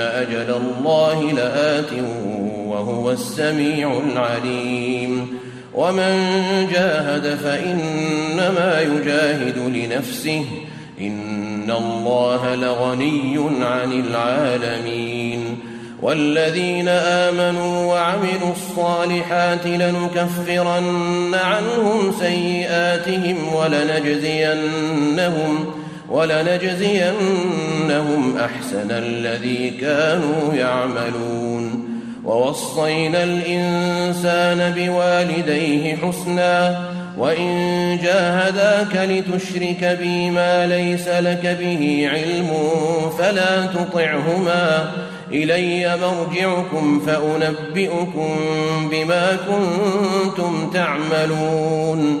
أجل الله لآت وهو السميع العليم. ومن جاهد فإنما يجاهد لنفسه. إن الله لغني عن العالمين. والذين آمنوا وعملوا الصالحات لنكفرن عنهم سيئاتهم ولنجزينهم ولنجزينهم أحسن الذي كانوا يعملون. ووصينا الإنسان بوالديه حسنا وإن جاهداك لتشرك بي ما ليس لك به علم فلا تطعهما. إلي مرجعكم فأنبئكم بما كنتم تعملون.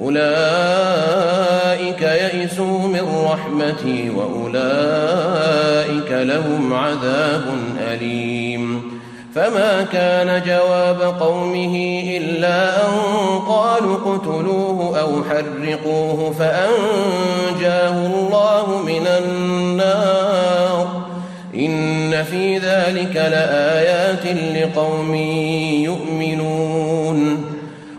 أولئك يئسوا من رحمتي وأولئك لهم عذاب أليم. فما كان جواب قومه إلا أن قالوا اقتلوه أو حرقوه فأنجاه الله من النار. إن في ذلك لآيات لقوم يؤمنون.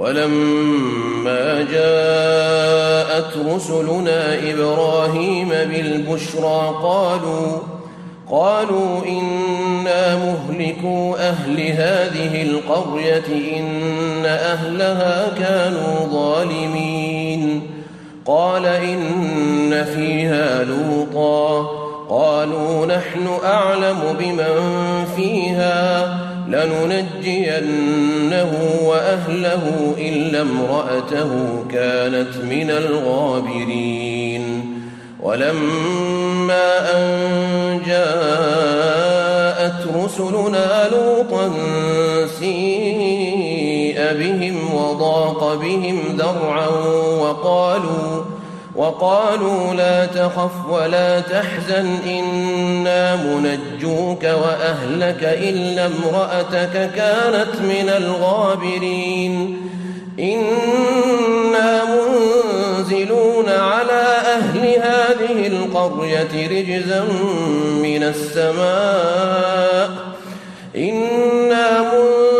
ولما جاءت رسلنا إبراهيم بالبشرى قالوا قالوا إنا مهلكو أهل هذه القرية إن أهلها كانوا ظالمين. قال إن فيها لوطا قالوا نحن أعلم بمن فيها. لننجينه وأهله إلا امرأته كانت من الغابرين. ولما أن جاءت رسلنا لوطا سيء بهم وضاق بهم ذرعا وقالوا وقالوا لا تخف ولا تحزن إنا منجوك وأهلك إلا امرأتك كانت من الغابرين. إنا منزلون على أهل هذه القرية رجزا من السماء. إنا منزلون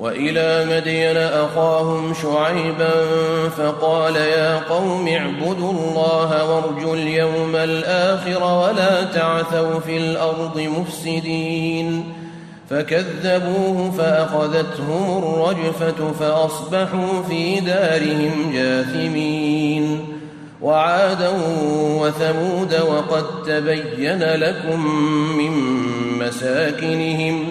وإلى مدين أخاهم شعيبا فقال يا قوم اعبدوا الله وارجوا اليوم الآخر ولا تعثوا في الأرض مفسدين. فكذبوه فأخذتهم الرجفة فأصبحوا في دارهم جاثمين. وعادا وثمود وقد تبين لكم من مساكنهم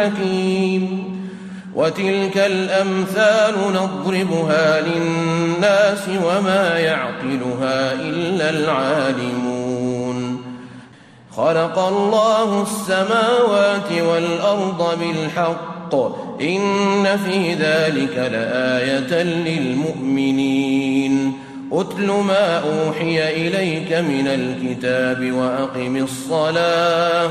الحكيم وتلك الأمثال نضربها للناس وما يعقلها إلا العالمون. خلق الله السماوات والأرض بالحق. إن في ذلك لآية للمؤمنين. أتل ما أوحي إليك من الكتاب وأقم الصلاة.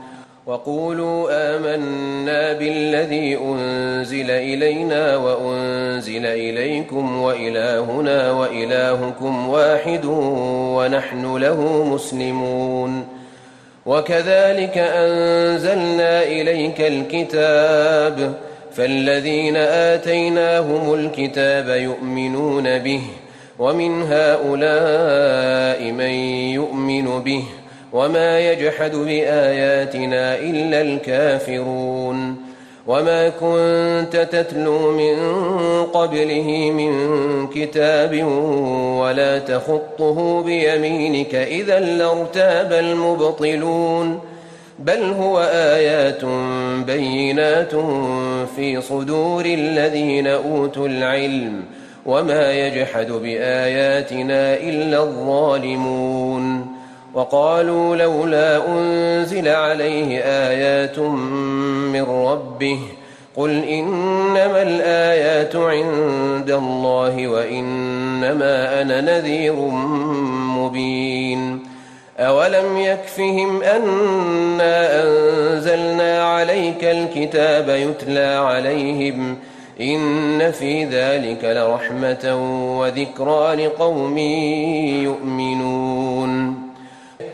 وقولوا آمنا بالذي أنزل إلينا وأنزل إليكم وإلهنا وإلهكم واحد ونحن له مسلمون وكذلك أنزلنا إليك الكتاب فالذين آتيناهم الكتاب يؤمنون به ومن هؤلاء من يؤمن به وما يجحد بآياتنا إلا الكافرون وما كنت تتلو من قبله من كتاب ولا تخطه بيمينك إذا لارتاب المبطلون بل هو آيات بينات في صدور الذين أوتوا العلم وما يجحد بآياتنا إلا الظالمون وقالوا لولا أنزل عليه آيات من ربه قل إنما الآيات عند الله وإنما أنا نذير مبين أولم يكفهم أنا أنزلنا عليك الكتاب يتلى عليهم إن في ذلك لرحمة وذكرى لقوم يؤمنون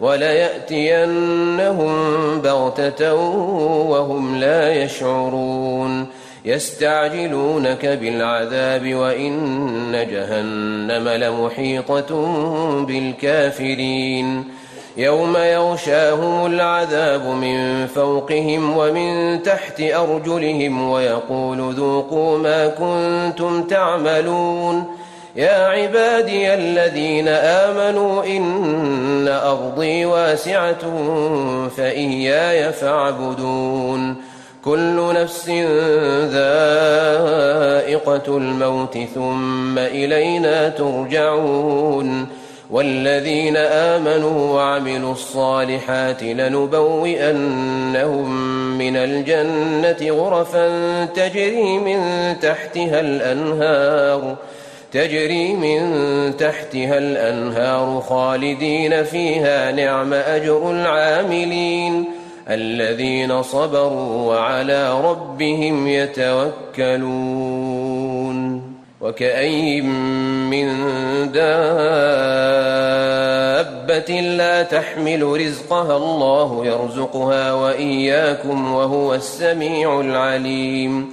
وليأتينهم بغتة وهم لا يشعرون. يستعجلونك بالعذاب وإن جهنم لمحيطة بالكافرين. يوم يغشاهم العذاب من فوقهم ومن تحت أرجلهم ويقول ذوقوا ما كنتم تعملون. يا عبادي الذين آمنوا إن أرضي واسعة فإياي فاعبدون. كل نفس ذائقة الموت ثم إلينا ترجعون. والذين آمنوا وعملوا الصالحات لنبوئنهم من الجنة غرفا تجري من تحتها الأنهار. تجري من تحتها الأنهار خالدين فيها نعم أجر العاملين الذين صبروا وعلى ربهم يتوكلون وكأي من دابة لا تحمل رزقها الله يرزقها وإياكم وهو السميع العليم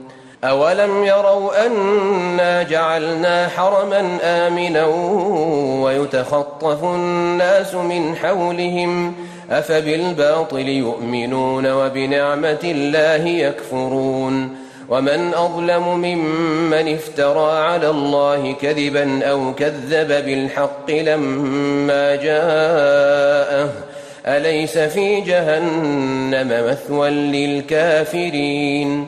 أولم يروا أنا جعلنا حرما آمنا ويتخطف الناس من حولهم أفبالباطل يؤمنون وبنعمة الله يكفرون ومن أظلم ممن افترى على الله كذبا أو كذب بالحق لما جاءه أليس في جهنم مثوى للكافرين